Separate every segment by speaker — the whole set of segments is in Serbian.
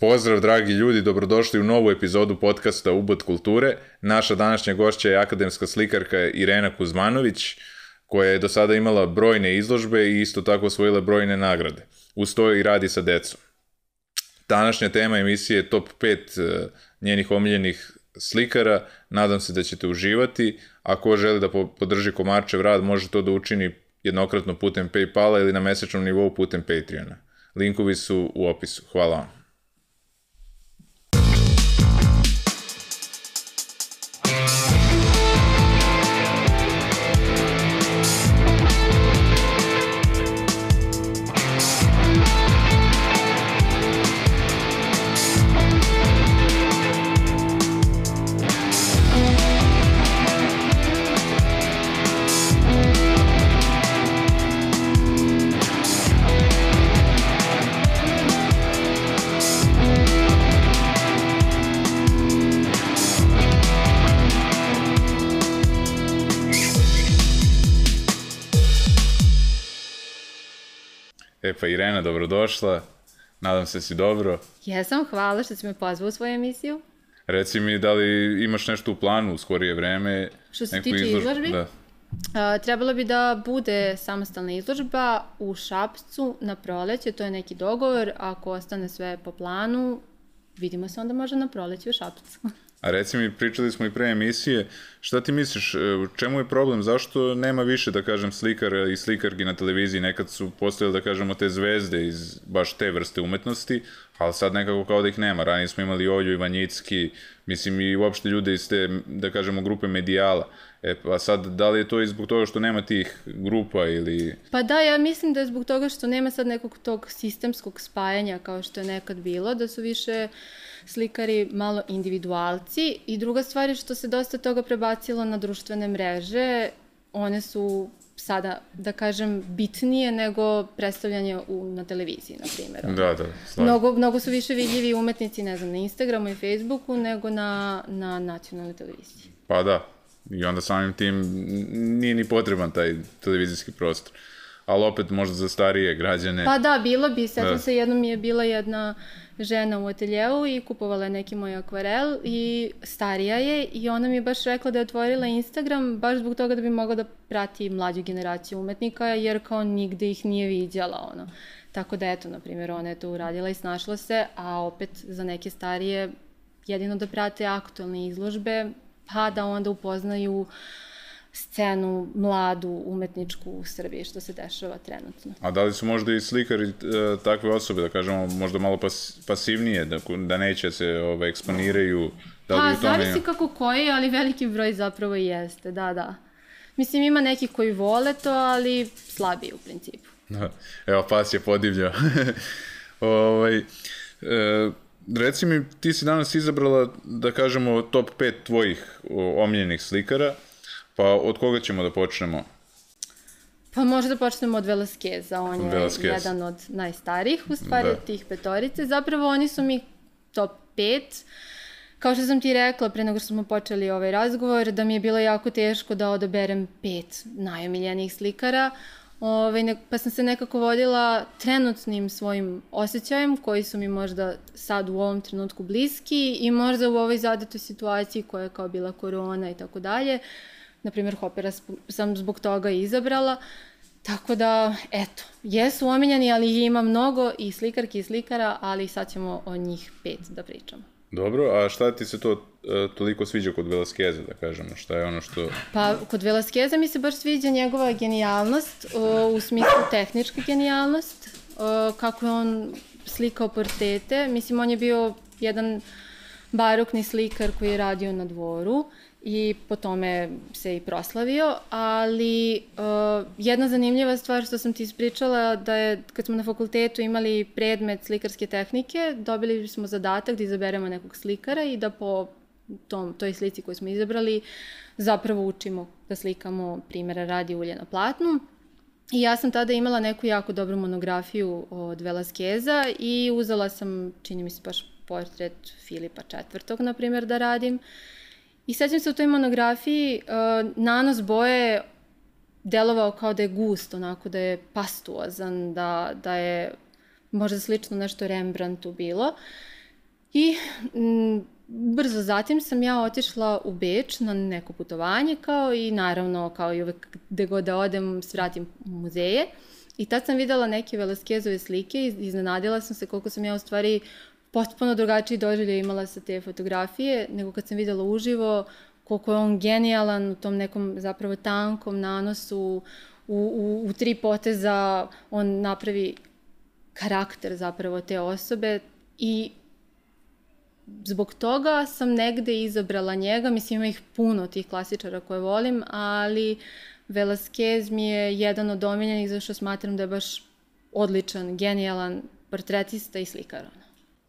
Speaker 1: Pozdrav dragi ljudi, dobrodošli u novu epizodu podcasta Ubod kulture. Naša današnja gošća je akademska slikarka Irena Kuzmanović, koja je do sada imala brojne izložbe i isto tako osvojila brojne nagrade. Uz to i radi sa decom. Današnja tema emisije je top 5 e, njenih omiljenih slikara. Nadam se da ćete uživati. Ako želi da podrži Komarčev rad, može to da učini jednokratno putem Paypala ili na mesečnom nivou putem Patreona. Linkovi su u opisu. Hvala vam. Pa Irena, dobrodošla. Nadam se da si dobro.
Speaker 2: Jesam, hvala što si me pozvao u svoju emisiju.
Speaker 1: Reci mi da li imaš nešto u planu u skorije vreme?
Speaker 2: Što se tiče izlož... izložbi? Da. A, trebalo bi da bude samostalna izložba u Šapcu na proleće, to je neki dogovor, ako ostane sve po planu, vidimo se onda možda na proleće u Šapcu.
Speaker 1: A reci mi, pričali smo i pre emisije, šta ti misliš, e, u čemu je problem, zašto nema više, da kažem, slikara i slikarki na televiziji, nekad su postojali, da kažemo, te zvezde iz baš te vrste umetnosti, ali sad nekako kao da ih nema, ranije smo imali Olju Ivanjicki, mislim i uopšte ljude iz te, da kažemo, grupe medijala, E, pa sad, da li je to i zbog toga što nema tih grupa ili...
Speaker 2: Pa da, ja mislim da je zbog toga što nema sad nekog tog sistemskog spajanja kao što je nekad bilo, da su više slikari malo individualci i druga stvar je što se dosta toga prebacilo na društvene mreže, one su sada, da kažem, bitnije nego predstavljanje u, na televiziji, na primjer.
Speaker 1: Da, da,
Speaker 2: Mnogo, mnogo su više vidljivi umetnici, ne znam, na Instagramu i Facebooku nego na, na nacionalnoj televiziji.
Speaker 1: Pa da, i onda samim tim nije ni potreban taj televizijski prostor. Ali opet možda za starije građane...
Speaker 2: Pa da, bilo bi. Sjećam da. se, jednom je bila jedna žena u ateljevu i kupovala je neki moj akvarel i starija je i ona mi je baš rekla da je otvorila Instagram baš zbog toga da bi mogla da prati mlađu generaciju umetnika jer kao nigde ih nije vidjela ono. Tako da eto, na primjer, ona je to uradila i snašla se, a opet za neke starije jedino da prate aktualne izložbe, pa da onda upoznaju scenu mladu umetničku u Srbiji što se dešava trenutno.
Speaker 1: A da li su možda i slikari e, takve osobe, da kažemo, možda malo pas, pasivnije, da, da neće se ove, eksponiraju? Da
Speaker 2: li pa, tome... zavisi kako koji, ali veliki broj zapravo i jeste, da, da. Mislim, ima neki koji vole to, ali slabiji u principu.
Speaker 1: Da. Evo, pas je podivljao. ovaj, e, reci mi, ti si danas izabrala, da kažemo, top 5 tvojih omiljenih slikara, pa od koga ćemo da počnemo?
Speaker 2: Pa možda da počnemo od Velasqueza, on je Velasquez. jedan od najstarijih, u stvari, da. tih petorice. Zapravo oni su mi top 5. Kao što sam ti rekla pre nego što smo počeli ovaj razgovor, da mi je bilo jako teško da odaberem pet najomiljenijih slikara. Ovaj, ne, pa sam se nekako vodila trenutnim svojim osjećajem koji su mi možda sad u ovom trenutku bliski i možda u ovoj zadatoj situaciji koja je kao bila korona i tako dalje. Naprimjer, Hopera sam zbog toga izabrala. Tako da, eto, jesu omiljeni, ali ih ima mnogo i slikarki i slikara, ali sad ćemo o njih pet da pričamo.
Speaker 1: Dobro, a šta ti se to uh, toliko sviđa kod Velaskeza, da kažemo? Šta je ono što...
Speaker 2: Pa, kod Velaskeza mi se baš sviđa njegova genijalnost, uh, u smislu tehnička genijalnost, uh, kako je on slikao portrete. Mislim, on je bio jedan barokni slikar koji je radio na dvoru i po tome se i proslavio, ali uh, jedna zanimljiva stvar što sam ti ispričala da je kad smo na fakultetu imali predmet slikarske tehnike, dobili smo zadatak da izaberemo nekog slikara i da po tom, toj slici koju smo izabrali zapravo učimo da slikamo primjera radi ulje na platnu. I ja sam tada imala neku jako dobru monografiju od Velaskeza i uzela sam, čini mi se baš portret Filipa IV. na primjer da radim. Uh, I sećam se u toj monografiji, uh, nanos boje delovao kao da je gust, onako da je pastuozan, da, da je možda slično nešto Rembrandtu bilo. I m, brzo zatim sam ja otišla u Beč na neko putovanje kao i naravno kao i uvek gde god da odem svratim u muzeje. I tad sam videla neke Velasquezove slike i iznenadila sam se koliko sam ja u stvari potpuno drugačiji doživlje imala sa te fotografije nego kad sam videla uživo koliko je on genijalan u tom nekom zapravo tankom nanosu, u, u, u tri poteza on napravi karakter zapravo te osobe i zbog toga sam negde izabrala njega, mislim ima ih puno tih klasičara koje volim, ali Velasquez mi je jedan od omiljenih zašto smatram da je baš odličan, genijalan portretista i slikar.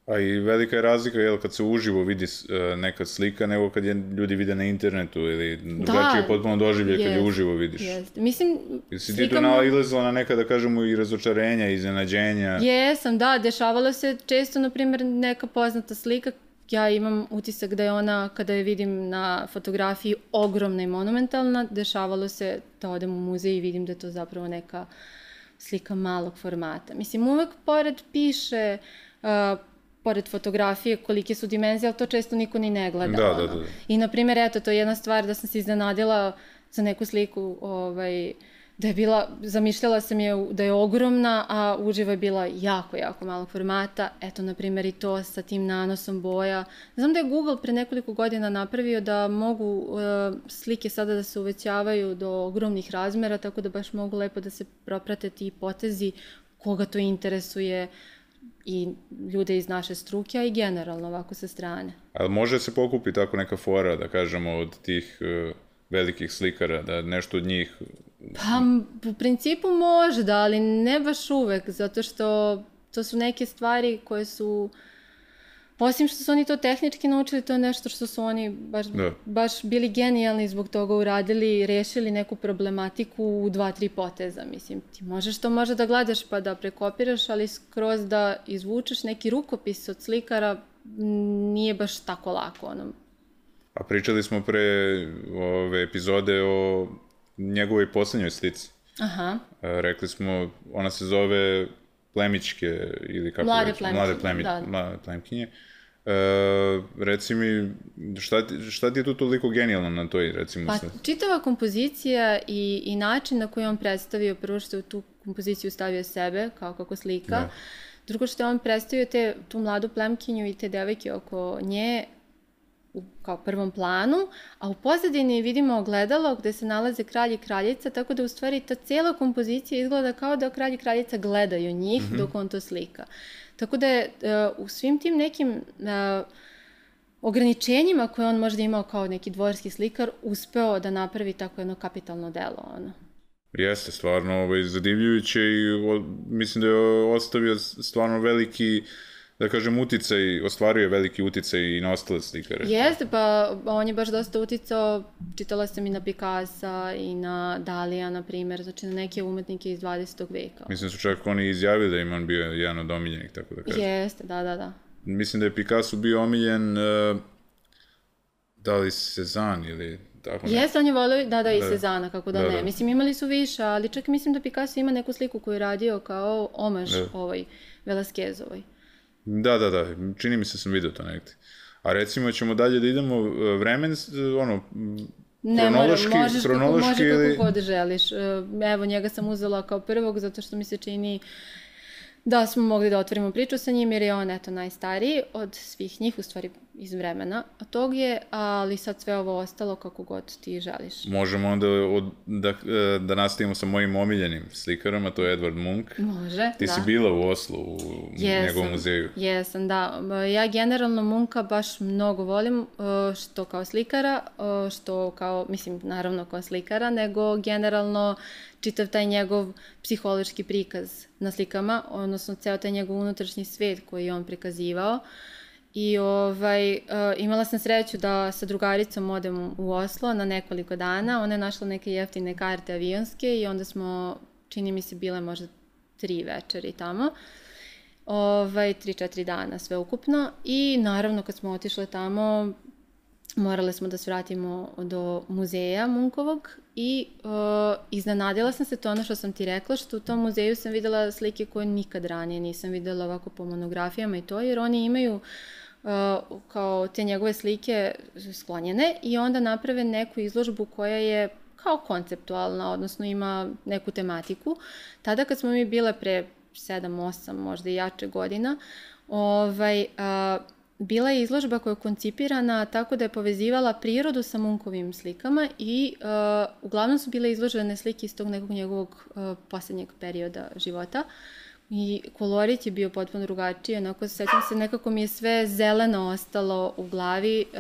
Speaker 1: A i velika je razlika jel, kad se uživo vidi uh, neka slika nego kad je ljudi vide na internetu ili drugačije da, potpuno doživlje jest, kad je uživo vidiš.
Speaker 2: Jest. Mislim,
Speaker 1: Jesi ti tu nalazila na neka, da kažemo, i razočarenja, iznenađenja?
Speaker 2: Jesam, da, dešavalo se često, na primjer, neka poznata slika ja imam utisak da je ona, kada je vidim na fotografiji, ogromna i monumentalna. Dešavalo se da odem u muzej i vidim da je to zapravo neka slika malog formata. Mislim, uvek pored piše, uh, pored fotografije kolike su dimenzije, ali to često niko ni ne gleda.
Speaker 1: Da, da, da, da.
Speaker 2: I, na primjer, eto, to je jedna stvar da sam se iznenadila za neku sliku, ovaj, da je bila, zamišljala sam je da je ogromna, a uživo je bila jako, jako malog formata. Eto, na primjer, i to sa tim nanosom boja. Znam da je Google pre nekoliko godina napravio da mogu uh, slike sada da se uvećavaju do ogromnih razmera, tako da baš mogu lepo da se proprate ti potezi koga to interesuje i ljude iz naše struke, a i generalno ovako sa strane.
Speaker 1: Ali može se pokupi tako neka fora, da kažemo, od tih uh, velikih slikara, da nešto od njih
Speaker 2: Pa, u principu može da, ali ne baš uvek, zato što to su neke stvari koje su, osim što su oni to tehnički naučili, to je nešto što su oni baš, da. baš bili genijalni zbog toga uradili, rešili neku problematiku u dva, tri poteza, mislim. Ti možeš to možda da gledaš pa da prekopiraš, ali skroz da izvučeš neki rukopis od slikara nije baš tako lako, ono.
Speaker 1: A pričali smo pre ove epizode o njegovoj poslednjoj slici.
Speaker 2: Aha.
Speaker 1: E, rekli smo, ona se zove Plemićke, ili kako
Speaker 2: mlade
Speaker 1: već,
Speaker 2: plemkinje,
Speaker 1: mlade, plemi, da. mlade plemkinje. E, reci mi, šta ti, šta ti je tu toliko genijalno na toj, recimo?
Speaker 2: Pa, čitava kompozicija i, i način na koji on predstavio, prvo što je u tu kompoziciju stavio sebe, kao kako slika, da. drugo što je on predstavio te, tu mladu plemkinju i te devojke oko nje, u kao prvom planu, a u pozadini vidimo ogledalo gde se nalaze kralj i kraljica, tako da u stvari ta cijela kompozicija izgleda kao da kralj i kraljica gledaju njih mm -hmm. dok on to slika. Tako da je uh, u svim tim nekim uh, ograničenjima koje on možda imao kao neki dvorski slikar, uspeo da napravi tako jedno kapitalno delo. Ono.
Speaker 1: Jeste, stvarno ovaj, zadivljujuće i o, mislim da je ostavio stvarno veliki uh, da kažem, uticaj, ostvario je veliki uticaj i na ostale slikare.
Speaker 2: Jeste, pa on je baš dosta uticao, čitala sam i na Picasa i na Dalija, na primer, znači na neke umetnike iz 20. veka.
Speaker 1: Mislim da su čak oni izjavili da im on bio jedan od omiljenih, tako da kažem.
Speaker 2: Jeste, da, da, da.
Speaker 1: Mislim da je Picasso bio omiljen, uh, da li Cezanne ili tako
Speaker 2: ne. Jeste, on je volio, da, da, i da. Sezana, kako da, da ne. Da. Mislim, imali su više, ali čak mislim da Picasso ima neku sliku koju je radio kao omaž da. ovoj Velasquezovoj.
Speaker 1: Da, da, da, čini mi se da sam vidio to negde. A recimo ćemo dalje da idemo e, vremen, ono,
Speaker 2: Ne kronološki, mora, možeš kronološki kako, može ili... kako god želiš. E, evo, njega sam uzela kao prvog zato što mi se čini da smo mogli da otvorimo priču sa njim jer je on eto najstariji od svih njih, u stvari iz vremena tog je, ali sad sve ovo ostalo kako god ti želiš.
Speaker 1: Možemo onda od, da, e, da nastavimo sa mojim omiljenim slikarom, a to je Edward Munk.
Speaker 2: Može,
Speaker 1: Ti
Speaker 2: da.
Speaker 1: si bila u Oslu, u jesam, njegovom muzeju.
Speaker 2: Jesam, da. Ja generalno Munka baš mnogo volim, e, što kao slikara, e, što kao, mislim, naravno kao slikara, nego generalno čitav taj njegov psihološki prikaz na slikama, odnosno ceo taj njegov unutrašnji svet koji je on prikazivao. Uh, I ovaj, uh, imala sam sreću da sa drugaricom odem u Oslo na nekoliko dana. Ona je našla neke jeftine karte avionske i onda smo, čini mi se, bile možda tri večeri tamo. Ovaj, tri, četiri dana sve ukupno. I naravno kad smo otišle tamo, morale smo da se vratimo do muzeja Munkovog i uh, iznenadila sam se to ono što sam ti rekla, što u tom muzeju sam videla slike koje nikad ranije nisam videla ovako po monografijama i to, jer oni imaju uh, kao te njegove slike sklonjene i onda naprave neku izložbu koja je kao konceptualna, odnosno ima neku tematiku. Tada kad smo mi bile pre 7, 8, možda i jače godina, ovaj, a, bila je izložba koja je koncipirana tako da je povezivala prirodu sa Munkovim slikama i uh, uglavnom su bile izložene slike iz tog nekog njegovog uh, poslednjeg perioda života. I kolorit je bio potpuno drugačiji, onako sećam se, nekako mi je sve zeleno ostalo u glavi, uh,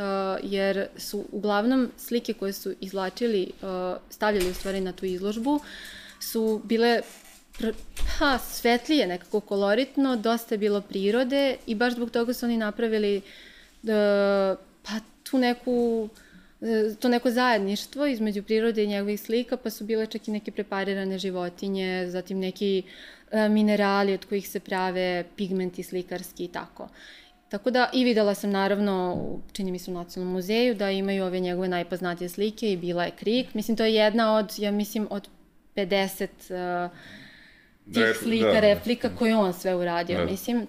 Speaker 2: jer su uglavnom slike koje su izlačili, uh, stavljali u stvari na tu izložbu, su bile pa, svetlije, nekako koloritno, dosta je bilo prirode i baš zbog toga su oni napravili da, pa tu neku to neko zajedništvo između prirode i njegovih slika, pa su bile čak i neke preparirane životinje, zatim neki e, minerali od kojih se prave pigmenti slikarski i tako. Tako da i videla sam naravno, čini mi se u Nacionalnom muzeju, da imaju ove njegove najpoznatije slike i bila je Krik. Mislim, to je jedna od, ja mislim, od 50 uh, tih Re, slika, da, replika koje on sve uradio, da. mislim.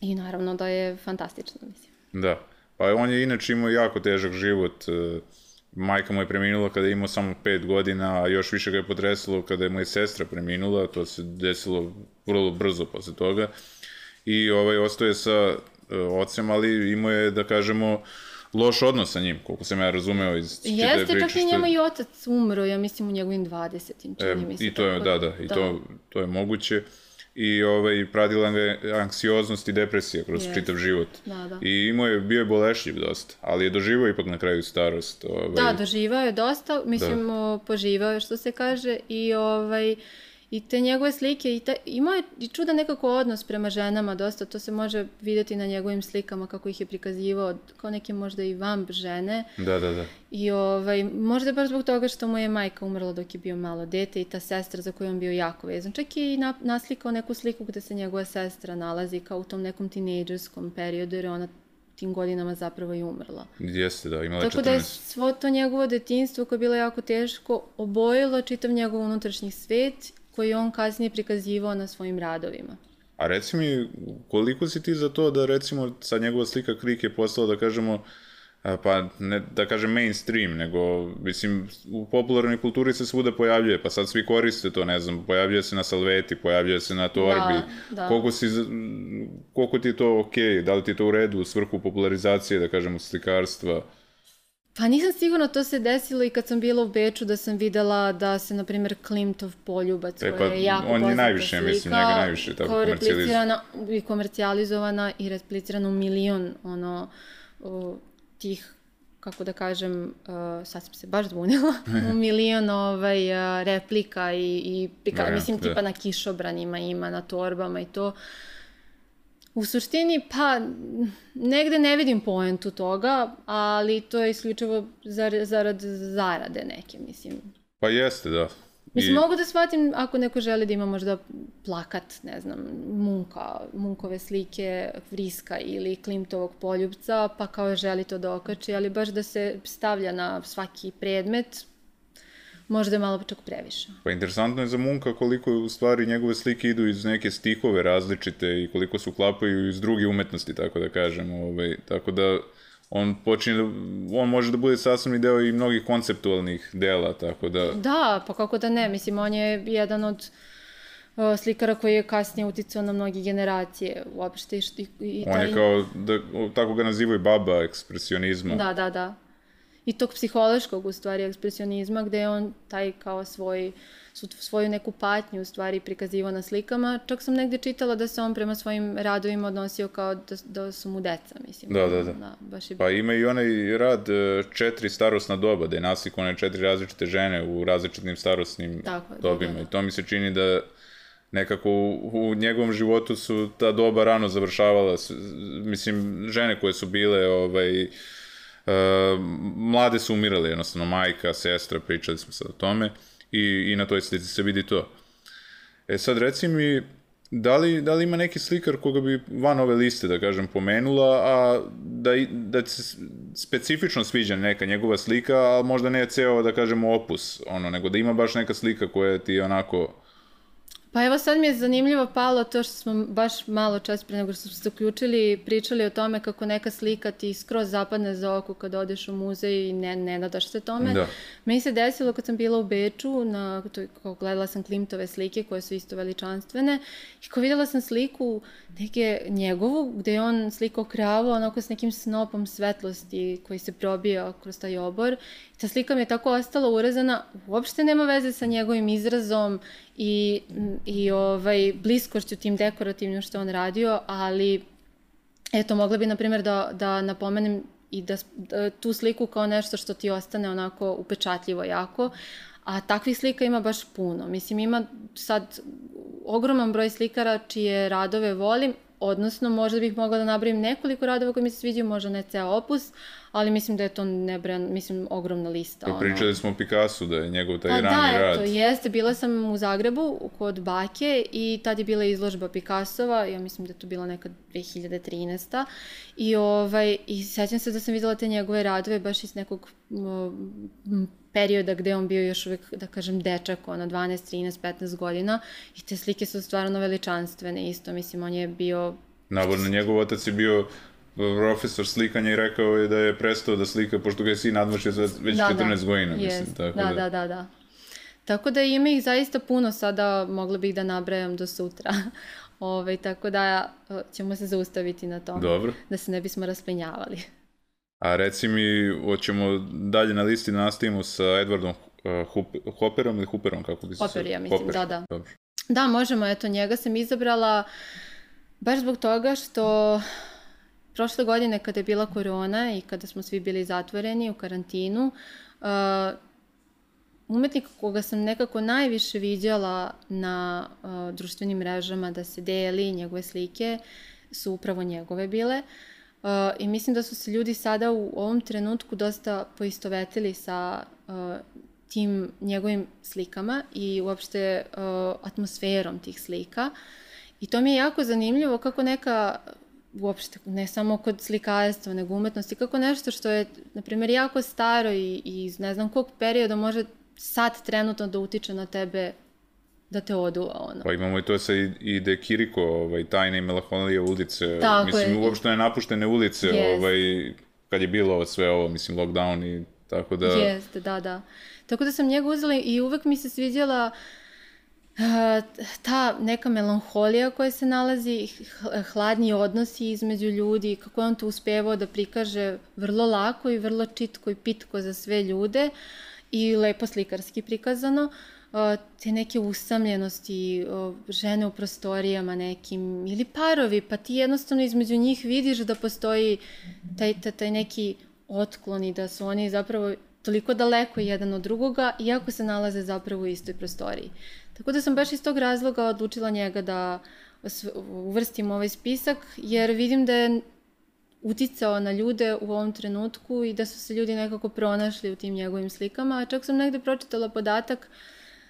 Speaker 2: I naravno da je fantastično, mislim.
Speaker 1: Da. Pa on je inače imao jako težak život. E, majka mu je preminula kada je imao samo 5 godina, a još više ga je potresilo kada je mu je sestra preminula, to se desilo vrlo brzo posle toga. I ovaj, ostaje sa uh, ocem, ali imao je, da kažemo, uh, loš odnos sa njim, koliko sam ja razumeo iz čitave
Speaker 2: priče. Jeste, čak i njema i otac umro, ja mislim, u njegovim 20. čini e, mi se.
Speaker 1: I to je, da, da, i da. To, to je moguće. I ovaj, pradila ga anksioznost i depresija kroz yes. čitav život.
Speaker 2: Da, da.
Speaker 1: I imao je, bio je bolešljiv dosta, ali je doživao ipak na kraju starost.
Speaker 2: Ovaj... Da, doživao je dosta, mislim, da. poživao je što se kaže i ovaj, I te njegove slike, i ta, imao je i čudan nekako odnos prema ženama dosta, to se može videti na njegovim slikama kako ih je prikazivao, kao neke možda i vamp žene.
Speaker 1: Da, da, da.
Speaker 2: I ovaj, možda baš zbog toga što mu je majka umrla dok je bio malo dete i ta sestra za koju on bio jako vezan. Čak je i na, naslikao neku sliku gde se njegova sestra nalazi kao u tom nekom tinejdžerskom periodu, jer je ona tim godinama zapravo i umrla.
Speaker 1: Jeste, da, imala
Speaker 2: je Tako 14. da je svo to njegovo detinstvo koje je bilo jako teško obojilo čitav njegov unutrašnji svet koji on kasnije prikazivao na svojim radovima.
Speaker 1: A reci mi, koliko si ti za to da recimo sa njegova slika Krik je postala, da kažemo, pa ne da kažem mainstream, nego mislim u popularnoj kulturi se svuda pojavljuje, pa sad svi koriste to, ne znam, pojavljuje se na salveti, pojavljuje se na torbi. Da, da. Koliko, si, koliko ti je to okej, okay? da li ti je to u redu u svrhu popularizacije, da kažemo, slikarstva?
Speaker 2: Pa nisam sigurna, to se desilo i kad sam bila u Beču da sam videla da se, na primjer, Klimtov poljubac, e, pa, koja je jako on je najviše, slika, mislim, njega najviše tako komercijalizovana. I komercijalizovana i replicirana u milion, ono, o, tih kako da kažem, uh, sad sam se baš zbunila, u milion ovaj, uh, replika i, i prika, da, mislim, da. tipa na kišobranima ima, na torbama i to. U suštini, pa, negde ne vidim poentu toga, ali to je isključivo zarad, zarad zarade neke, mislim.
Speaker 1: Pa jeste, da.
Speaker 2: Mislim, I... mogu da shvatim ako neko želi da ima možda plakat, ne znam, Munka, Munkove slike, Vriska ili Klimtovog poljubca, pa kao želi to da okači, ali baš da se stavlja na svaki predmet, možda je malo čak previše.
Speaker 1: Pa interesantno je za Munka koliko u stvari njegove slike idu iz neke stihove različite i koliko se uklapaju iz druge umetnosti, tako da kažem. Ovaj, tako da on počinje da, on može da bude sasvim deo i mnogih konceptualnih dela, tako da...
Speaker 2: Da, pa kako da ne, mislim, on je jedan od slikara koji je kasnije uticao na mnogi generacije uopšte. I,
Speaker 1: i taj... On je kao, da, tako ga nazivaju baba ekspresionizma.
Speaker 2: Da, da, da i tog psihološkog u stvari ekspresionizma gde je on taj kao svoj svoju neku patnju u stvari prikazivao na slikama. Čak sam negde čitala da se on prema svojim radovima odnosio kao da, da su mu deca, mislim.
Speaker 1: Da, da, da. da baš je... Pa ima i onaj rad e, četiri starosna doba, da je naslikovane četiri različite žene u različitim starosnim Tako, dobima. Da, da, da. I to mi se čini da nekako u, u njegovom životu su ta doba rano završavala, mislim, žene koje su bile ovaj, Uh, mlade su umirale, jednostavno majka, sestra, pričali smo sad o tome i, i na toj slici se vidi to. E sad reci mi, da li, da li ima neki slikar koga bi van ove liste, da kažem, pomenula, a da, da se specifično sviđa neka njegova slika, a možda ne ceo, da kažemo, opus, ono, nego da ima baš neka slika koja ti onako
Speaker 2: Pa evo sad mi je zanimljivo palo to što smo baš malo čas pre nego što smo se uključili pričali o tome kako neka slika ti skroz zapadne za oko kad odeš u muzej i ne, ne nadaš se tome.
Speaker 1: Da.
Speaker 2: Meni se desilo kad sam bila u Beču, na, to, kao gledala sam Klimtove slike koje su isto veličanstvene i kao videla sam sliku neke njegovu gde je on slikao kravu onako s nekim snopom svetlosti koji se probija kroz taj obor. Ta slika mi je tako ostala urezana, uopšte nema veze sa njegovim izrazom i, i ovaj, bliskošću tim dekorativnim što on radio, ali eto, mogla bi, na primjer, da, da napomenem i da, da tu sliku kao nešto što ti ostane onako upečatljivo jako, a takvih slika ima baš puno. Mislim, ima sad ogroman broj slikara čije radove volim, odnosno možda bih mogla da nabrojim nekoliko radova koji mi se sviđaju, možda ne ceo opus, ali mislim da je to nebran, mislim, ogromna lista.
Speaker 1: Pa pričali smo o Picasso, da je njegov taj
Speaker 2: pa
Speaker 1: rani
Speaker 2: da,
Speaker 1: rad.
Speaker 2: eto, jeste, bila sam u Zagrebu kod bake i tad je bila izložba Picassova, ja mislim da je to bila neka 2013. I, ovaj, i sećam se da sam videla te njegove radove baš iz nekog perioda gde on bio još uvek, da kažem, dečak, ono, 12, 13, 15 godina i te slike su stvarno veličanstvene isto, mislim, on je bio...
Speaker 1: Navodno, njegov otac je bio profesor slikanja i rekao je da je prestao da slika, pošto ga je sin nadmašio za već
Speaker 2: Da,
Speaker 1: 14
Speaker 2: da.
Speaker 1: godina,
Speaker 2: Jest.
Speaker 1: mislim. Tako
Speaker 2: da, da, da, da. Tako da ima ih zaista puno, sada mogla bih da nabrajam do sutra. Ove, tako da e, ćemo se zaustaviti na tom.
Speaker 1: Dobro.
Speaker 2: Da se ne bismo rasplinjavali.
Speaker 1: A reci mi, hoćemo dalje na listi da nastavimo sa Edwardom uh, Hup, Hopperom ili Hooperom, kako bi se...
Speaker 2: Hopper, ja mislim,
Speaker 1: Hopper.
Speaker 2: da, da.
Speaker 1: Dobro.
Speaker 2: Da, možemo, eto, njega sam izabrala baš zbog toga što prošle godine kada je bila korona i kada smo svi bili zatvoreni u karantinu, uh, umetnik koga sam nekako najviše viđala na uh, društvenim mrežama da se deli njegove slike su upravo njegove bile. Uh, I mislim da su se ljudi sada u ovom trenutku dosta poistovetili sa uh, tim njegovim slikama i uopšte uh, atmosferom tih slika. I to mi je jako zanimljivo kako neka uopšte, ne samo kod slikarstva, nego umetnosti, kako nešto što je, na primjer, jako staro i, i iz ne znam kog perioda može sad trenutno da utiče na tebe da te oduva ono.
Speaker 1: Pa imamo i to sa i, i De Kiriko, ovaj, tajne i melanholije ulice.
Speaker 2: Tako
Speaker 1: mislim,
Speaker 2: je.
Speaker 1: uopšte ne napuštene ulice,
Speaker 2: Jest.
Speaker 1: ovaj, kad je bilo sve ovo, mislim, lockdown i tako da...
Speaker 2: Jeste, da, da. Tako da sam njega uzela i uvek mi se sviđala uh, ta neka melanholija koja se nalazi, hladni odnosi između ljudi, kako je on to uspevao da prikaže vrlo lako i vrlo čitko i pitko za sve ljude i lepo slikarski prikazano. Uh, te neke usamljenosti, uh, žene u prostorijama nekim ili parovi, pa ti jednostavno između njih vidiš da postoji taj, taj, taj neki otklon i da su oni zapravo toliko daleko jedan od drugoga, iako se nalaze zapravo u istoj prostoriji. Tako da sam baš iz tog razloga odlučila njega da uvrstim ovaj spisak, jer vidim da je uticao na ljude u ovom trenutku i da su se ljudi nekako pronašli u tim njegovim slikama. Čak sam negde pročitala podatak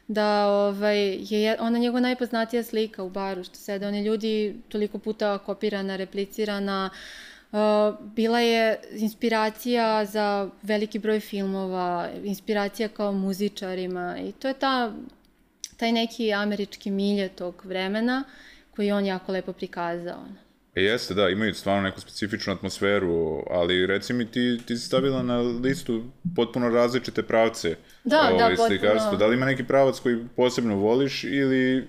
Speaker 2: da ovaj, je- ona njegova najpoznatija slika u baru, što sede oni ljudi toliko puta kopirana, replicirana, Uh, bila je inspiracija za veliki broj filmova, inspiracija kao muzičarima i to je ta, taj neki američki milje tog vremena koji je on jako lepo prikazao.
Speaker 1: E, jeste, da, imaju stvarno neku specifičnu atmosferu, ali reci mi ti, ti si stavila na listu potpuno različite pravce
Speaker 2: Da, da,
Speaker 1: ovaj,
Speaker 2: potpuno.
Speaker 1: slikarstva. Da li ima neki pravac koji posebno voliš ili...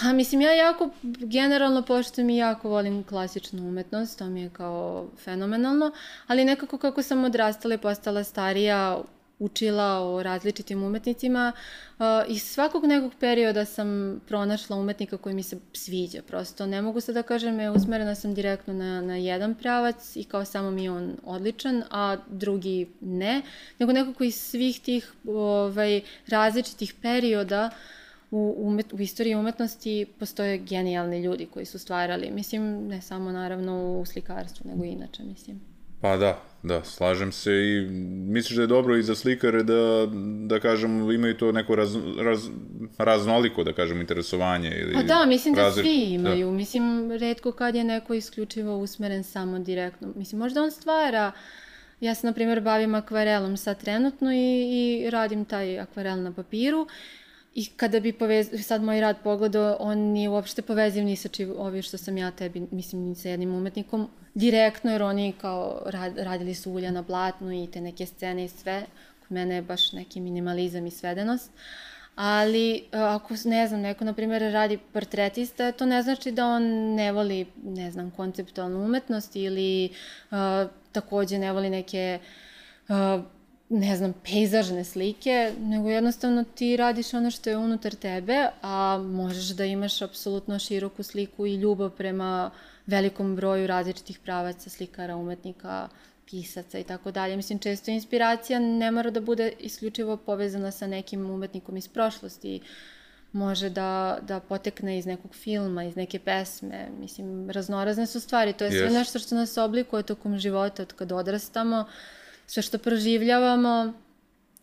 Speaker 2: Pa mislim, ja jako generalno poštujem i jako volim klasičnu umetnost, to mi je kao fenomenalno, ali nekako kako sam odrastala i postala starija, učila o različitim umetnicima, uh, iz svakog nekog perioda sam pronašla umetnika koji mi se sviđa, prosto. Ne mogu sad da kažem, je usmerena sam direktno na, na jedan pravac i kao samo mi je on odličan, a drugi ne, nego nekako iz svih tih ovaj, različitih perioda u, umet, u istoriji umetnosti postoje genijalni ljudi koji su stvarali. Mislim, ne samo naravno u slikarstvu, nego i inače, mislim.
Speaker 1: Pa da, da, slažem se i misliš da je dobro i za slikare da, da kažem, imaju to neko raz, raz, raznoliko, da kažem, interesovanje ili...
Speaker 2: Pa da, mislim da svi imaju. Mislim, redko kad je neko isključivo usmeren samo direktno. Mislim, možda on stvara Ja se, na primjer, bavim akvarelom sad trenutno i, i radim taj akvarel na papiru I kada bi povez, sad moj rad pogledao, on nije uopšte poveziv ni sa čim ovi što sam ja tebi, mislim, ni sa jednim umetnikom, direktno, jer oni kao rad, radili su ulja na blatnu i te neke scene i sve. Kod mene je baš neki minimalizam i svedenost. Ali e, ako, ne znam, neko, na primjer, radi portretista, to ne znači da on ne voli, ne znam, konceptualnu umetnost ili uh, takođe ne voli neke uh, ne znam, pejzažne slike, nego jednostavno ti radiš ono što je unutar tebe, a možeš da imaš apsolutno široku sliku i ljubav prema velikom broju različitih pravaca, slikara, umetnika, pisaca i tako dalje. Mislim, često inspiracija ne mora da bude isključivo povezana sa nekim umetnikom iz prošlosti, može da, da potekne iz nekog filma, iz neke pesme. Mislim, raznorazne su stvari. To je sve yes. nešto što nas oblikuje tokom života od kad odrastamo. Uh, sve što proživljavamo,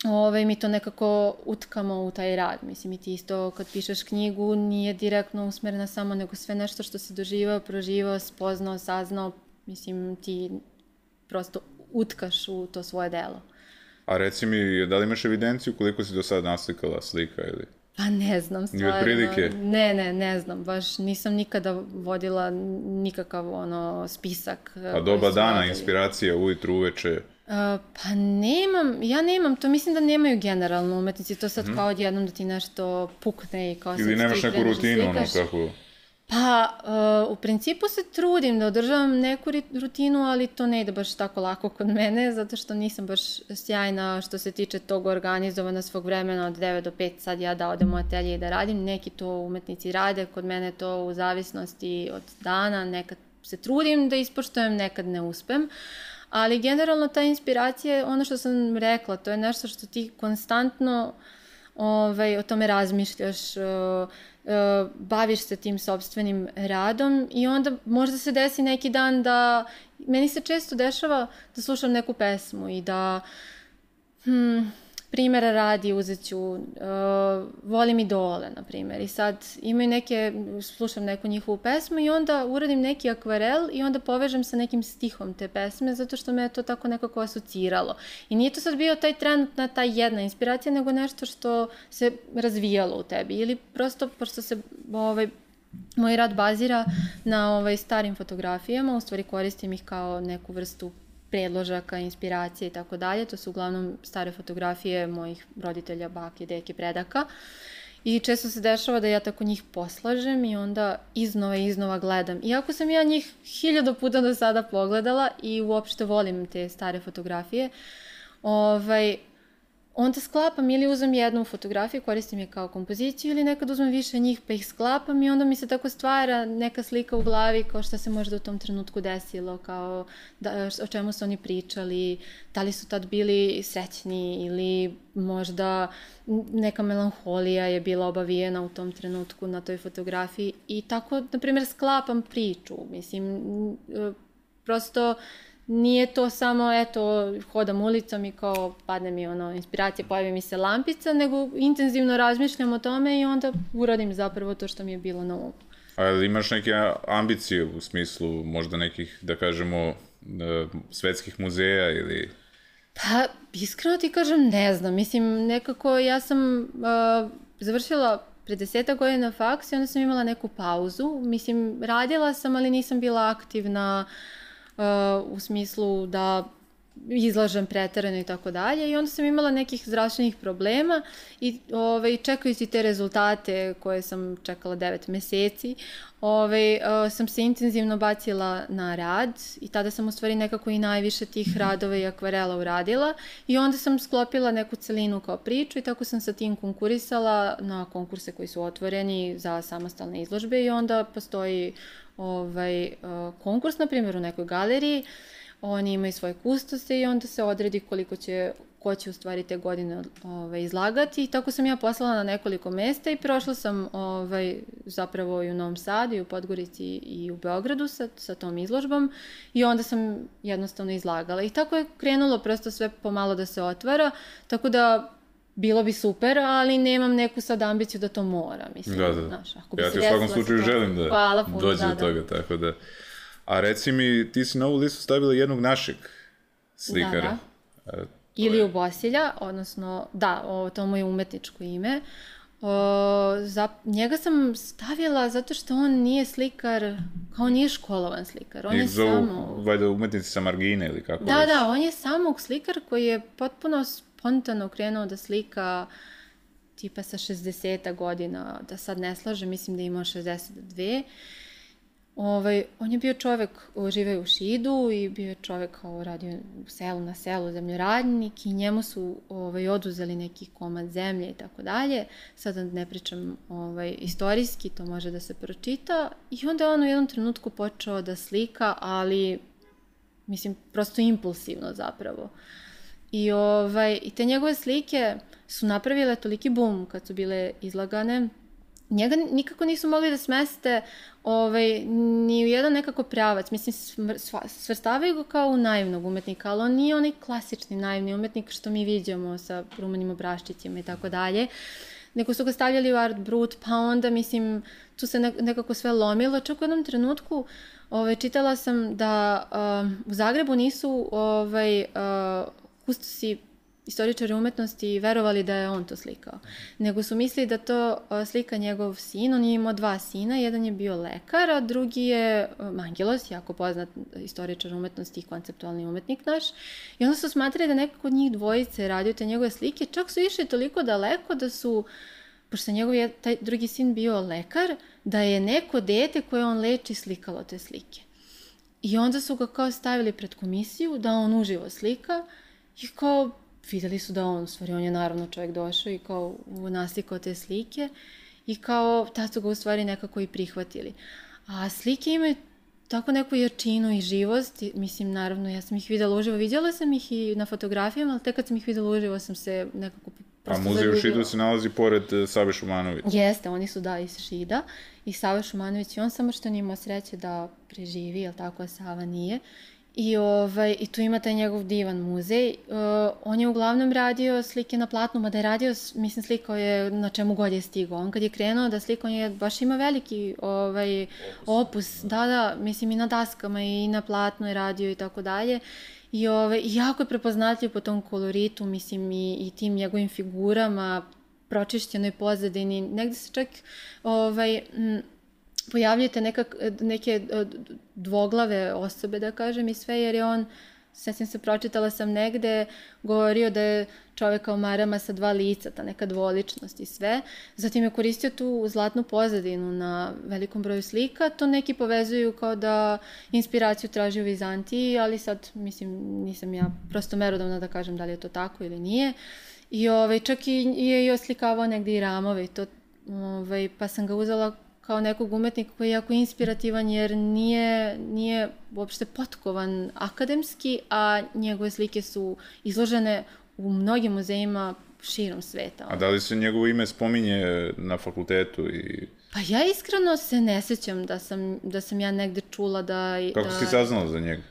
Speaker 2: ovaj, mi to nekako utkamo u taj rad. Mislim, i ti isto kad pišeš knjigu nije direktno usmerena samo, nego sve nešto što se doživao, proživao, spoznao, saznao, mislim, ti prosto utkaš u to svoje delo.
Speaker 1: A reci mi, da li imaš evidenciju koliko si do sada naslikala slika ili?
Speaker 2: Pa ne znam, stvarno. Ni? Ne, ne, ne znam, baš nisam nikada vodila nikakav ono spisak.
Speaker 1: A doba dana, inspiracija ujutru, uveče?
Speaker 2: Uh, pa nemam, ja nemam, to mislim da nemaju generalno umetnici, to sad mm kao odjednom da ti nešto pukne i kao
Speaker 1: Ili nemaš neku rutinu, ono kako...
Speaker 2: Pa, uh, u principu se trudim da održavam neku rutinu, ali to ne ide baš tako lako kod mene, zato što nisam baš sjajna što se tiče tog organizovana svog vremena od 9 do 5 sad ja da odem u atelje i da radim. Neki to umetnici rade, kod mene to u zavisnosti od dana, nekad se trudim da ispoštujem, nekad ne uspem. Uh, ali generalno ta inspiracija, ono što sam rekla, to je nešto što ti konstantno ovaj, o tome razmišljaš, uh, uh, baviš se tim sobstvenim radom i onda možda se desi neki dan da, meni se često dešava da slušam neku pesmu i da, hmm, primjera radi uzet ću, uh, volim idole, na primjer, i sad imaju neke, slušam neku njihovu pesmu i onda uradim neki akvarel i onda povežem sa nekim stihom te pesme, zato što me to tako nekako asociralo. I nije to sad bio taj trenutna, ta jedna inspiracija, nego nešto što se razvijalo u tebi, ili prosto, pošto se ovaj, moj rad bazira na ovaj, starim fotografijama, u stvari koristim ih kao neku vrstu predložaka, inspiracije i tako dalje. To su uglavnom stare fotografije mojih roditelja, bake, deke, predaka. I često se dešava da ja tako njih poslažem i onda iznova i iznova gledam. Iako sam ja njih hiljado puta do sada pogledala i uopšte volim te stare fotografije, ovaj, onda sklapam ili uzem jednu fotografiju, koristim je kao kompoziciju ili nekad uzmem više njih pa ih sklapam i onda mi se tako stvara neka slika u glavi kao šta se možda u tom trenutku desilo, kao da, o čemu su oni pričali, da li su tad bili srećni ili možda neka melanholija je bila obavijena u tom trenutku na toj fotografiji. I tako, na primjer, sklapam priču, mislim, prosto nije to samo, eto, hodam ulicom i kao padne mi ono, inspiracija, pojavi mi se lampica, nego intenzivno razmišljam o tome i onda uradim zapravo to što mi je bilo na umu.
Speaker 1: A imaš neke ambicije u smislu možda nekih, da kažemo, e, svetskih muzeja ili...
Speaker 2: Pa, iskreno ti kažem, ne znam. Mislim, nekako ja sam uh, završila pre deseta godina faks i onda sam imala neku pauzu. Mislim, radila sam, ali nisam bila aktivna uh, uh, u smislu da izlažem preterano i tako dalje. I onda sam imala nekih zdravstvenih problema i ovaj, čekajući te rezultate koje sam čekala 9 meseci, ovaj, uh, sam se intenzivno bacila na rad i tada sam u stvari nekako i najviše tih radova i akvarela uradila. I onda sam sklopila neku celinu kao priču i tako sam sa tim konkurisala na konkurse koji su otvoreni za samostalne izložbe i onda postoji ovaj, uh, konkurs, na primjer, u nekoj galeriji, oni imaju svoje kustose i onda se odredi koliko će ko će u stvari te godine ovaj, izlagati. I tako sam ja poslala na nekoliko mesta i prošla sam ovaj, zapravo i u Novom Sadu i u Podgorici i u Beogradu sa, sa tom izložbom i onda sam jednostavno izlagala. I tako je krenulo prosto sve pomalo da se otvara, tako da bilo bi super, ali nemam neku sad ambiciju da to mora, mislim.
Speaker 1: Da, da. Znaš, ako bi ja ti u svakom slučaju želim da Hvala puno, dođe da, do da. toga, da. tako da. A reci mi, ti si na ovu listu stavila jednog našeg slikara. Da, da.
Speaker 2: Ili u Bosilja, odnosno, da, o, to mu je umetničko ime. O, za, njega sam stavila zato što on nije slikar, kao nije školovan slikar. On
Speaker 1: Njih
Speaker 2: je
Speaker 1: zovu,
Speaker 2: samo...
Speaker 1: valjda, umetnici sa margine ili kako
Speaker 2: Da,
Speaker 1: već.
Speaker 2: da, on je samog slikar koji je potpuno spontano krenuo da slika tipa sa 60 godina, da sad ne slaže, mislim da je imao 62. Ovaj, on je bio čovek, živeo u Šidu i bio je čovek kao radio u selu na selu, zemljoradnik i njemu su ovaj, oduzeli neki komad zemlje i tako dalje. Sada ne pričam ovaj, istorijski, to može da se pročita. I onda je on u jednom trenutku počeo da slika, ali mislim, prosto impulsivno zapravo. I, ovaj, I te njegove slike su napravile toliki bum kad su bile izlagane. Njega nikako nisu mogli da smeste ovaj, ni u jedan nekako pravac. Mislim, svrstavaju ga kao u naivnog umetnika, ali on nije onaj klasični naivni umetnik što mi viđamo sa rumenim obraščićima i tako dalje nego su ga stavljali u art brut, pa onda, mislim, tu se nekako sve lomilo. Čak u jednom trenutku ovaj, čitala sam da um, u Zagrebu nisu ovaj, kustosi istoričari umetnosti verovali da je on to slikao. Nego su mislili da to slika njegov sin, on je imao dva sina, jedan je bio lekar, a drugi je Mangelos, jako poznat istoričar umetnosti i konceptualni umetnik naš. I onda su smatrali da nekako od njih dvojice radio te njegove slike, čak su išli toliko daleko da su pošto njegov je, taj drugi sin bio lekar, da je neko dete koje on leči slikalo te slike. I onda su ga kao stavili pred komisiju da on uživo slika i kao videli su da on, u stvari on je naravno čovjek došao i kao naslikao te slike i kao tad su ga u stvari nekako i prihvatili. A slike imaju tako neku jačinu i živost, mislim, naravno, ja sam ih videla uživo, vidjela sam ih i na fotografijama, ali tek kad sam ih videla uživo sam se nekako
Speaker 1: A muzej u Šidu se nalazi pored uh, Save Šumanović.
Speaker 2: Jeste, oni su da iz Šida i Sava Šumanović i on samo što nije imao sreće da preživi, jel tako, a Sava nije. I, ovaj, I tu ima taj njegov divan muzej. Uh, on je uglavnom radio slike na platnu, mada je radio, mislim, slikao je na čemu god je stigao. On kad je krenuo da slika, on je baš ima veliki ovaj, opus, da, da, mislim i na daskama i na platnu je radio i tako dalje. I ovaj, jako je prepoznatljiv po tom koloritu, mislim, i, i tim njegovim figurama, pročišćenoj pozadini. Negde se čak ovaj, m, pojavljujete nekak, neke dvoglave osobe, da kažem, i sve, jer je on, sećam se, pročitala sam negde, govorio da je čovek kao marama sa dva lica, ta neka dvoličnost i sve. Zatim je koristio tu zlatnu pozadinu na velikom broju slika, to neki povezuju kao da inspiraciju traži u Vizantiji, ali sad, mislim, nisam ja prosto merodavna da kažem da li je to tako ili nije. I ovaj, čak i je i oslikavao negde i ramove i to, ovaj, pa sam ga uzela kao nekog umetnika koji je jako inspirativan jer nije, nije uopšte potkovan akademski, a njegove slike su izložene u mnogim muzejima širom sveta.
Speaker 1: A da li se njegovo ime spominje na fakultetu i...
Speaker 2: Pa ja iskreno se ne sećam da sam, da sam ja negde čula da...
Speaker 1: Kako
Speaker 2: da...
Speaker 1: si saznala za njega?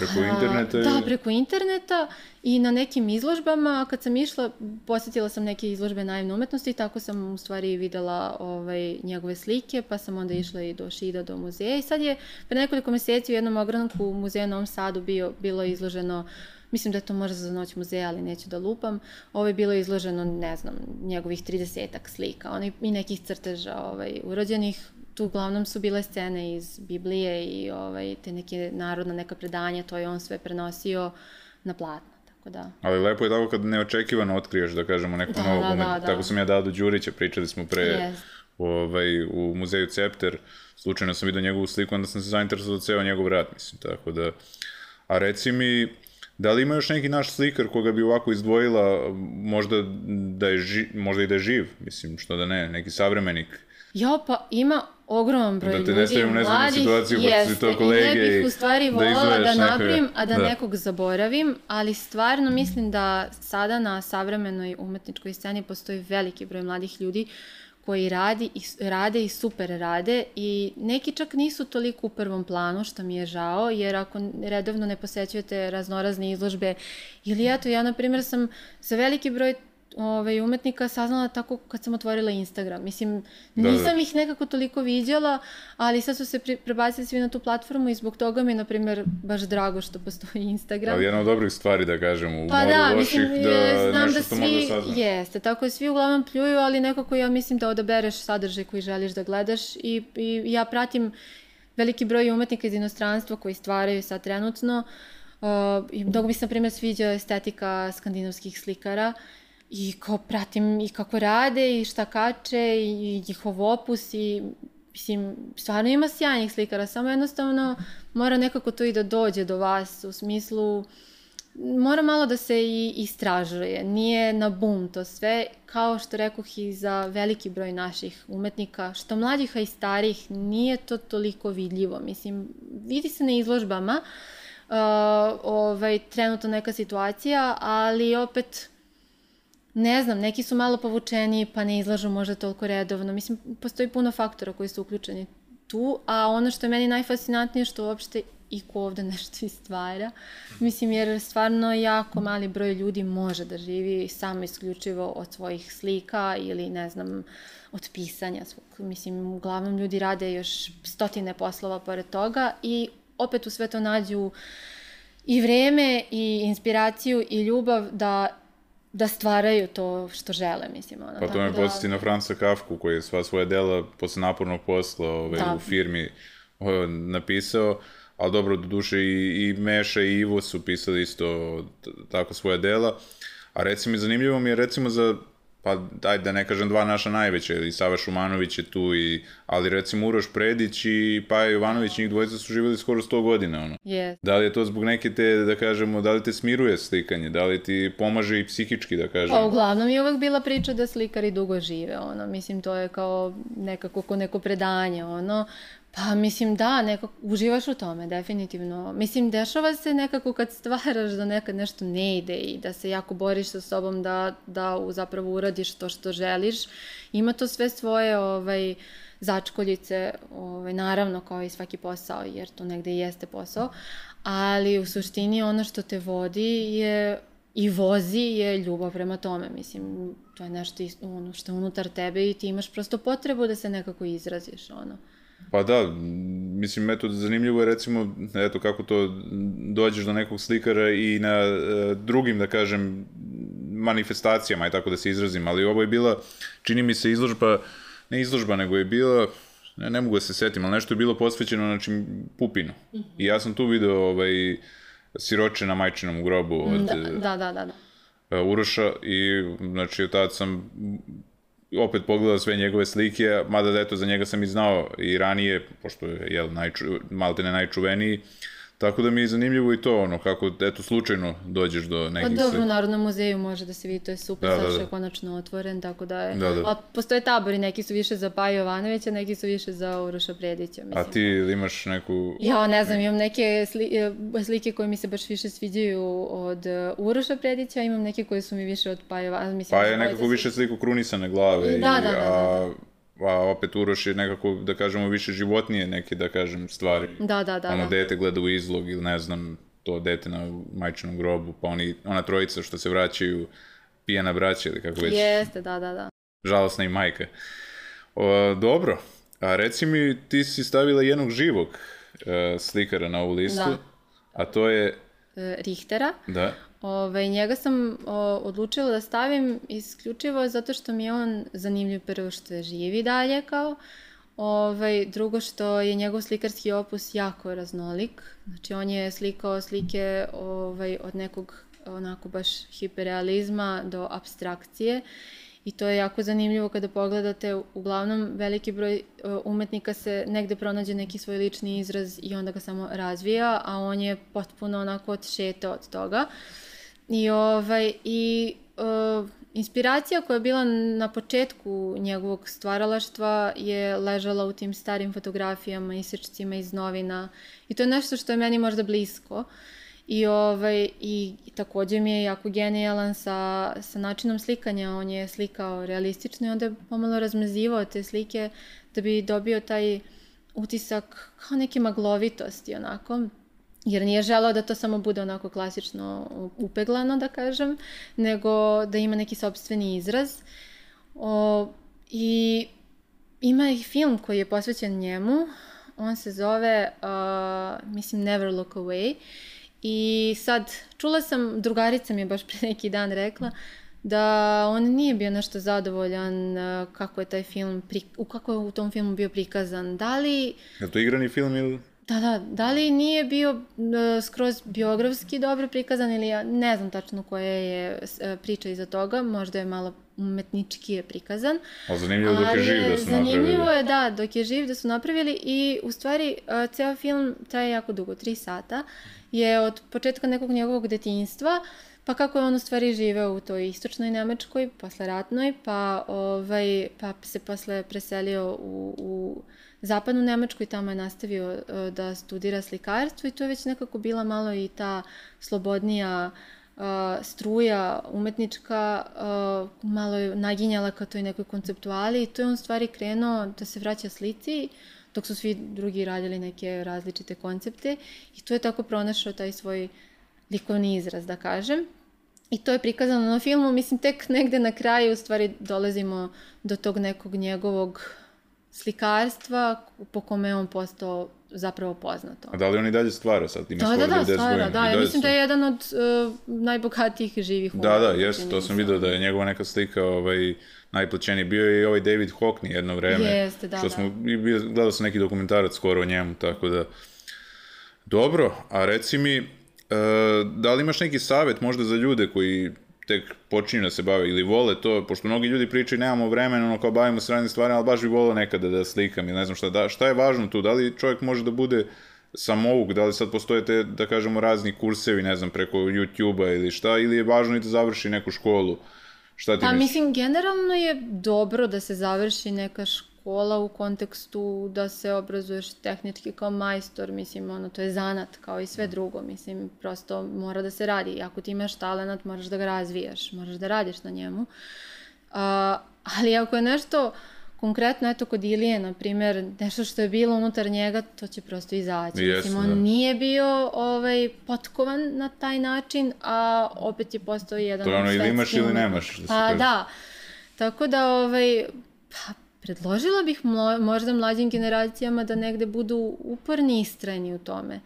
Speaker 1: Preko interneta?
Speaker 2: Da, ili? preko interneta i na nekim izložbama, kad sam išla, posetila sam neke izložbe naivne umetnosti i tako sam u stvari videla ovaj, njegove slike, pa sam onda išla i do Šida, do muzeja i sad je pre nekoliko meseci u jednom ogranku u muzeju u Novom Sadu bio, bilo izloženo mislim da je to možda za noć muzeja, ali neću da lupam, ovo je bilo izloženo, ne znam, njegovih 30-ak slika, on i nekih crteža ovaj, urođenih, tu uglavnom su bile scene iz Biblije i ovaj, te neke narodna neka predanja, to je on sve prenosio na platno. Tako da.
Speaker 1: Ali lepo je tako kad neočekivano otkriješ, da kažemo, nekog
Speaker 2: Da,
Speaker 1: novog
Speaker 2: da,
Speaker 1: umetnika.
Speaker 2: da, da.
Speaker 1: Tako sam ja dao do Đurića, pričali smo pre
Speaker 2: Yes.
Speaker 1: ovaj, u muzeju Cepter, slučajno sam vidio njegovu sliku, onda sam se zainteresovao za ceo njegov rad, mislim, tako da... A reci mi, da li ima još neki naš slikar koga bi ovako izdvojila, možda, da je ži, možda i da je živ, mislim, što da ne, neki savremenik,
Speaker 2: Jo, pa ima ogroman broj
Speaker 1: Da te
Speaker 2: ljudi,
Speaker 1: ne stavim u nezgodnu situaciju, pošto si to kolege
Speaker 2: i ne bih u stvari
Speaker 1: da
Speaker 2: volala da, da napravim, a da,
Speaker 1: Da.
Speaker 2: nekog zaboravim, ali stvarno mislim da sada na savremenoj umetničkoj sceni postoji veliki broj mladih ljudi koji radi i, rade i super rade i neki čak nisu toliko u prvom planu, što mi je žao, jer ako redovno ne posećujete raznorazne izložbe ili eto, ja na primjer sam za veliki broj ovaj, umetnika saznala tako kad sam otvorila Instagram. Mislim,
Speaker 1: Da, da.
Speaker 2: nisam ih nekako toliko viđala, ali sad su se pri, prebacili svi na tu platformu i zbog toga mi je, na primjer, baš drago što postoji Instagram.
Speaker 1: Ali jedna od dobrih stvari, da kažem, u
Speaker 2: Pa
Speaker 1: moru
Speaker 2: da,
Speaker 1: loših,
Speaker 2: mislim,
Speaker 1: da
Speaker 2: je, znam
Speaker 1: nešto
Speaker 2: da
Speaker 1: da
Speaker 2: svi,
Speaker 1: saznaš.
Speaker 2: jeste, tako je, svi uglavnom pljuju, ali nekako ja mislim da odabereš sadržaj koji želiš da gledaš i, i ja pratim veliki broj umetnika iz inostranstva koji stvaraju sad trenutno uh, i mnogo mi se, na primjer, sviđa estetika skandinavskih slikara i kao pratim i kako rade i šta kače i njihov opus i Mislim, stvarno ima sjajnih slikara, samo jednostavno mora nekako to i da dođe do vas u smislu mora malo da se i istražuje, nije na bum to sve, kao što rekoh i za veliki broj naših umetnika, što mlađih, a i starih, nije to toliko vidljivo. Mislim, vidi se na izložbama, uh, ovaj, trenutno neka situacija, ali opet, ne znam, neki su malo povučeni pa ne izlažu možda toliko redovno. Mislim, postoji puno faktora koji su uključeni tu, a ono što je meni najfascinantnije što uopšte i ko ovde nešto istvara. Mislim, jer stvarno jako mali broj ljudi može da živi samo isključivo od svojih slika ili, ne znam, od pisanja svog. Mislim, uglavnom ljudi rade još stotine poslova pored toga i opet u sve to nađu i vreme i inspiraciju i ljubav da da stvaraju to što žele, mislim. Ono,
Speaker 1: Pa to me
Speaker 2: tako
Speaker 1: podsjeti na Franca Kafku koji je sva svoja dela posle napornog posla ovaj,
Speaker 2: Da.
Speaker 1: u firmi o, napisao, ali dobro, do duše i, i Meša i Ivo su pisali isto tako svoja dela, a recimo zanimljivo mi je recimo za pa daj da ne kažem dva naša najveća, i Sava Šumanović je tu, i, ali recimo Uroš Predić i Paja Jovanović, njih dvojica su živjeli skoro 100 godina, ono.
Speaker 2: Je,
Speaker 1: Da li je to zbog neke te, da kažemo, da li te smiruje slikanje, da li ti pomaže i psihički, da kažem?
Speaker 2: Pa uglavnom je uvek bila priča da slikari dugo žive, ono, mislim, to je kao nekako ko neko predanje, ono, pa mislim da, nekako uživaš u tome, definitivno. Mislim, dešava se nekako kad stvaraš da nekad nešto ne ide i da se jako boriš sa sobom da, da zapravo uradiš to što želiš. Ima to sve svoje, ovaj, začkoljice, ovaj, naravno kao i svaki posao, jer to negde jeste posao, ali u suštini ono što te vodi je i vozi je ljubav prema tome, mislim, to je nešto ono što je unutar tebe i ti imaš prosto potrebu da se nekako izraziš, ono.
Speaker 1: Pa da, mislim, eto, zanimljivo je recimo, eto, kako to dođeš do nekog slikara i na e, drugim, da kažem, manifestacijama, i tako da se izrazim, ali ovo je bila, čini mi se, izložba, ne izložba, nego je bila, ne, ne mogu da se setim, ali nešto je bilo posvećeno, znači, Pupinu. I ja sam tu video, ovaj, siroče na majčinom grobu od
Speaker 2: Da, da, da, da. da.
Speaker 1: Uroša i znači od tada sam opet pogledao sve njegove slike, mada da eto za njega sam i znao i ranije, pošto je jel, najču, malte ne najčuveniji, tako da mi je zanimljivo i to, ono, kako, eto, slučajno dođeš do
Speaker 2: Pa
Speaker 1: nekih
Speaker 2: dobro, u. Narodnom muzeju može da se vidi, to je super,
Speaker 1: Da,
Speaker 2: da,
Speaker 1: da, da.
Speaker 2: je konačno otvoren, tako da je...
Speaker 1: Da, da.
Speaker 2: A postoje tabori, neki su više za Paju Jovanovića, neki su više za Uroša Predića, mislim.
Speaker 1: A ti imaš neku...
Speaker 2: Ja ne znam, imam neke sli, e, slike koje mi se baš više sviđaju od e, Uroša Predića, imam neke koje su mi više od Pajova, mislim...
Speaker 1: Pa
Speaker 2: da
Speaker 1: je nekako više sliku krunisane glave,
Speaker 2: Da,
Speaker 1: i,
Speaker 2: da, da, da,
Speaker 1: a, a opet Uroš je nekako, da kažemo, više životnije neke, da kažem, stvari.
Speaker 2: Da, da, da.
Speaker 1: ono
Speaker 2: da.
Speaker 1: dete gleda u izlog ili ne znam, to dete na majčinom grobu, pa oni, ona trojica što se vraćaju, pijana braća ili kako već,
Speaker 2: Jeste, da, da, da.
Speaker 1: žalosna i majka. O, dobro, a reci mi, ti si stavila jednog živog e, slikara na ovu listu,
Speaker 2: Da.
Speaker 1: a to je,
Speaker 2: E, Richtera.
Speaker 1: da,
Speaker 2: Ove, njega sam o, odlučila da stavim isključivo zato što mi je on zanimljiv prvo što je živi dalje kao, Ove, drugo što je njegov slikarski opus jako raznolik. Znači on je slikao slike ovaj, od nekog onako baš hiperrealizma do abstrakcije i to je jako zanimljivo kada pogledate, uglavnom veliki broj umetnika se negde pronađe neki svoj lični izraz i onda ga samo razvija, a on je potpuno onako odšeta od toga. I, ovaj, i uh, inspiracija koja je bila na početku njegovog stvaralaštva je ležala u tim starim fotografijama, isečcima iz novina i to je nešto što je meni možda blisko. I, ovaj, i takođe mi je jako genijalan sa, sa načinom slikanja. On je slikao realistično i onda je pomalo razmazivao te slike da bi dobio taj utisak kao neke maglovitosti onako. Jer nije želao da to samo bude onako klasično upeglano, da kažem, nego da ima neki sobstveni izraz. O, I ima i film koji je posvećen njemu, on se zove, uh, mislim, Never Look Away. I sad, čula sam, drugarica mi je baš pre neki dan rekla, da on nije bio nešto zadovoljan kako je taj film, pri, u kako je u tom filmu bio prikazan. Da li...
Speaker 1: Je to igrani film ili...
Speaker 2: Da, da, da li nije bio uh, skroz biografski dobro prikazan ili ja ne znam tačno koja je uh, priča iza toga, možda je malo umetnički je prikazan.
Speaker 1: A zanimljivo dok je živ da su
Speaker 2: zanimljivo
Speaker 1: napravili.
Speaker 2: Zanimljivo je, da, dok je živ da su napravili i u stvari uh, ceo film traje jako dugo, tri sata, je od početka nekog njegovog detinjstva, pa kako je on u stvari živeo u toj istočnoj Nemačkoj, posle ratnoj, pa, ovaj, pa se posle preselio u, u zapadnu Nemačku i tamo je nastavio uh, da studira slikarstvo i to je već nekako bila malo i ta slobodnija uh, struja umetnička uh, malo je naginjala ka toj nekoj konceptuali i to je on stvari krenuo da se vraća slici dok su svi drugi radili neke različite koncepte i to je tako pronašao taj svoj likovni izraz, da kažem. I to je prikazano na filmu, mislim tek negde na kraju u stvari dolazimo do tog nekog njegovog slikarstva po kome je on postao zapravo poznato.
Speaker 1: A da li on i dalje stvara sad? Ima
Speaker 2: da, da, da, stvara, da, ja mislim da je jedan od uh, najbogatijih živih
Speaker 1: Da, da, jeste, to sam vidio da je njegova neka slika ovaj, najplaćeniji. Bio je i ovaj David Hockney jedno vreme.
Speaker 2: Jeste, da,
Speaker 1: što
Speaker 2: da.
Speaker 1: smo, i bio, gledao sam neki dokumentarac skoro o njemu, tako da... Dobro, a reci mi, uh, da li imaš neki savet možda za ljude koji tek počinju da se bave ili vole to, pošto mnogi ljudi pričaju nemamo vremena, ono kao bavimo se raznim stvarima, ali baš bi volao nekada da slikam ili ne znam šta, da, šta je važno tu, da li čovjek može da bude samouk, da li sad postoje te, da kažemo, razni kursevi, ne znam, preko YouTube-a ili šta, ili je važno i da završi neku školu? Šta ti
Speaker 2: Pa
Speaker 1: misliš?
Speaker 2: mislim, generalno je dobro da se završi neka škola u kontekstu da se obrazuješ tehnički kao majstor, mislim, ono, to je zanat kao i sve drugo, mislim, prosto mora da se radi. I ako ti imaš talent, moraš da ga razvijaš, moraš da radiš na njemu. A, ali ako je nešto konkretno, eto, kod Ilije, na primjer, nešto što je bilo unutar njega, to će prosto izaći.
Speaker 1: Jeste,
Speaker 2: mislim, on
Speaker 1: da.
Speaker 2: nije bio ovaj, potkovan na taj način, a opet je postao jedan
Speaker 1: To je ono, ili imaš ili nemaš, da
Speaker 2: Pa
Speaker 1: kaže.
Speaker 2: da, tako da, ovaj, pa, predložila bih mlo, možda mlađim generacijama da negde budu uporni i istrajni u tome.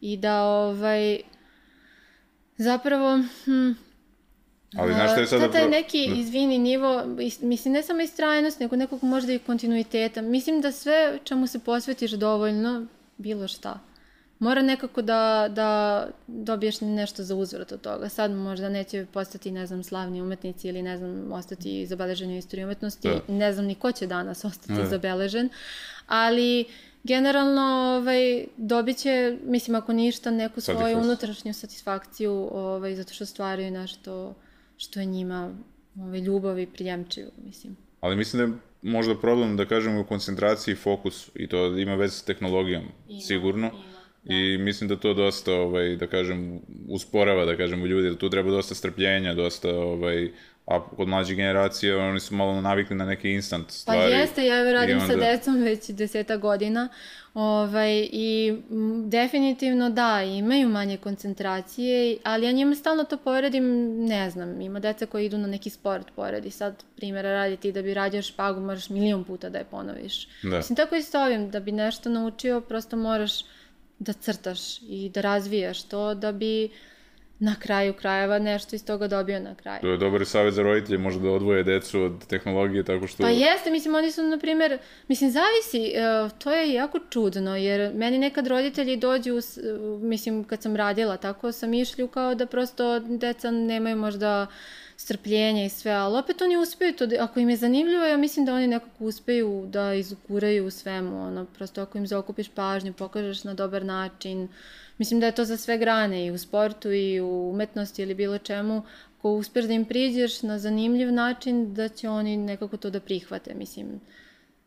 Speaker 2: I da, ovaj, zapravo, hm,
Speaker 1: Ali znaš šta je sada...
Speaker 2: Sad taj
Speaker 1: pro-
Speaker 2: neki,
Speaker 1: da.
Speaker 2: izvini, nivo, is- mislim, ne samo istrajnost, nego nekog možda i kontinuiteta. Mislim da sve čemu se posvetiš dovoljno, bilo šta, mora nekako da, da dobiješ nešto za uzvrat od toga. Sad možda neće postati, ne znam, slavni umetnici ili, ne znam, ostati zabeleženi u istoriji umetnosti.
Speaker 1: Da.
Speaker 2: Ne znam ni ko će danas ostati
Speaker 1: Da.
Speaker 2: zabeležen, ali generalno ovaj, dobit će, mislim, ako ništa, neku svoju
Speaker 1: Satisfakciju.
Speaker 2: unutrašnju satisfakciju, ovaj, zato što stvaraju nešto što je njima ovaj, ljubav i prijemčivo, mislim.
Speaker 1: Ali mislim da je možda problem, da kažemo, u koncentraciji i fokus, i to ima veze s tehnologijom, sigurno. I mislim da to dosta, ovaj, da kažem, usporava, da kažem, u ljudi, da tu treba dosta strpljenja, dosta, ovaj, a kod mlađe generacije oni su malo navikli na neke instant
Speaker 2: Pa
Speaker 1: stvari.
Speaker 2: jeste, ja radim
Speaker 1: i
Speaker 2: sa decom već deseta godina ovaj, i definitivno da, imaju manje koncentracije, ali ja njima stalno to poredim, ne znam, ima deca koji idu na neki sport poredi, sad primjera radi ti da bi radio špagu, moraš milion puta da je ponoviš.
Speaker 1: Da.
Speaker 2: Mislim, tako i s ovim, da bi nešto naučio, prosto moraš da crtaš i da razvijaš to da bi na kraju krajeva nešto iz toga dobio na kraju.
Speaker 1: To je dobar savjet za roditelje, možda da odvoje decu od tehnologije, tako što...
Speaker 2: Pa jeste, mislim, oni su, na primjer, mislim, zavisi, e, to je jako čudno, jer meni nekad roditelji dođu, s- mislim, kad sam radila, tako sam išlju kao da prosto deca nemaju možda strpljenja i sve, ali opet oni uspeju to, da- ako im je zanimljivo, ja mislim da oni nekako uspeju da izguraju u svemu, ono, prosto ako im zaokupiš pažnju, pokažeš na dobar način, mislim da je to za sve grane, i u sportu, i u umetnosti ili bilo čemu, ako uspeš da im priđeš na zanimljiv način, da će oni nekako to da prihvate, mislim.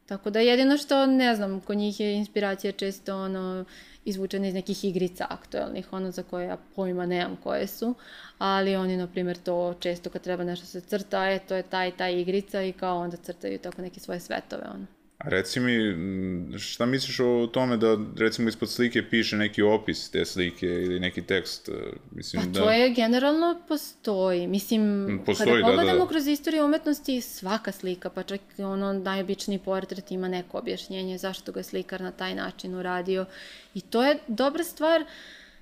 Speaker 2: Tako da jedino što, ne znam, kod njih je inspiracija često ono, izvučena iz nekih igrica aktuelnih, ono za koje ja pojma nemam koje su, ali oni, na primjer, to često kad treba nešto se crta, e, to je taj, taj igrica i kao onda crtaju tako neke svoje svetove, ono.
Speaker 1: A reci mi, šta misliš o tome da recimo ispod slike piše neki opis te slike ili neki tekst?
Speaker 2: Mislim, pa da... to je generalno postoji. Mislim, postoji, kada pogledamo da, da. kroz istoriju umetnosti, svaka slika, pa čak ono najobičniji portret ima neko objašnjenje zašto ga je slikar na taj način uradio. I to je dobra stvar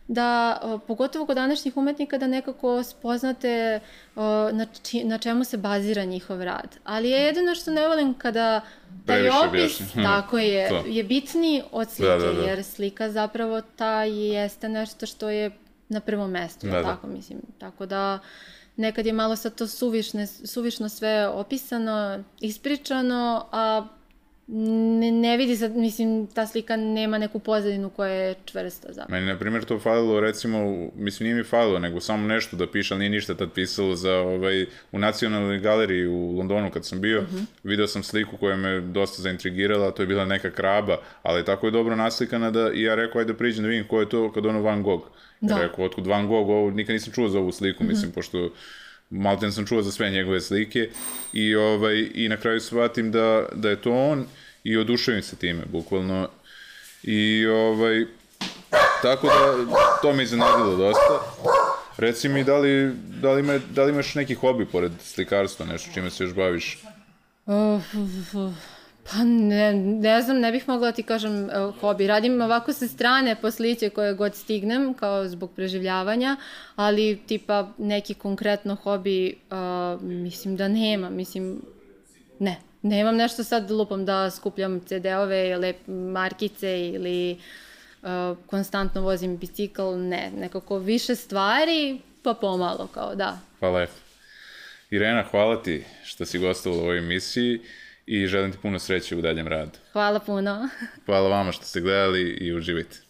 Speaker 2: da, pogotovo kod današnjih umetnika, da nekako spoznate na, či, na čemu se bazira njihov rad. Ali je jedino što ne volim kada taj opis, tako je, to. je bitniji od slike, da, da, da. jer slika zapravo ta jeste nešto što je na prvom mestu, da, da. tako mislim. Tako da nekad je malo sad to suvišne, suvišno sve opisano, ispričano, a ne, ne vidi sad, mislim, ta slika nema neku pozadinu koja je čvrsta zapravo.
Speaker 1: Meni, na primjer, to falilo, recimo, mislim, nije mi falilo, nego samo nešto da piše, ali nije ništa tad pisalo za, ovaj, u nacionalnoj galeriji u Londonu kad sam bio, uh mhm. -huh. video sam sliku koja me dosta zaintrigirala, to je bila neka kraba, ali tako je dobro naslikana da, i ja rekao, ajde priđem da vidim ko je to kad ono Van Gogh. Da. Ja rekao, otkud Van Gogh, ovo, nikad nisam čuo za ovu sliku, uh mhm. -huh. mislim, pošto Malten sam čuo za sve njegove slike i, ovaj, i na kraju shvatim da, da je to on i oduševim se time, bukvalno. I ovaj, tako da to me iznenadilo dosta. Reci mi, da li, da li, ima, da li imaš neki hobi pored slikarstva, nešto čime se još baviš? Uh,
Speaker 2: Pa ne, ne znam, ne bih mogla da ti kažem uh, hobi. Radim ovako sa strane posliće koje god stignem, kao zbog preživljavanja, ali tipa neki konkretno hobi, uh, mislim da nema, mislim, ne. Nemam nešto sad lupam da skupljam CD-ove ili markice ili uh, konstantno vozim bicikl, ne, nekako više stvari, pa pomalo kao da.
Speaker 1: Pa lepo. Irena, hvala ti što si gostala u ovoj emisiji i želim ti puno sreće u daljem radu.
Speaker 2: Hvala puno.
Speaker 1: Hvala vama što ste gledali i uživajte.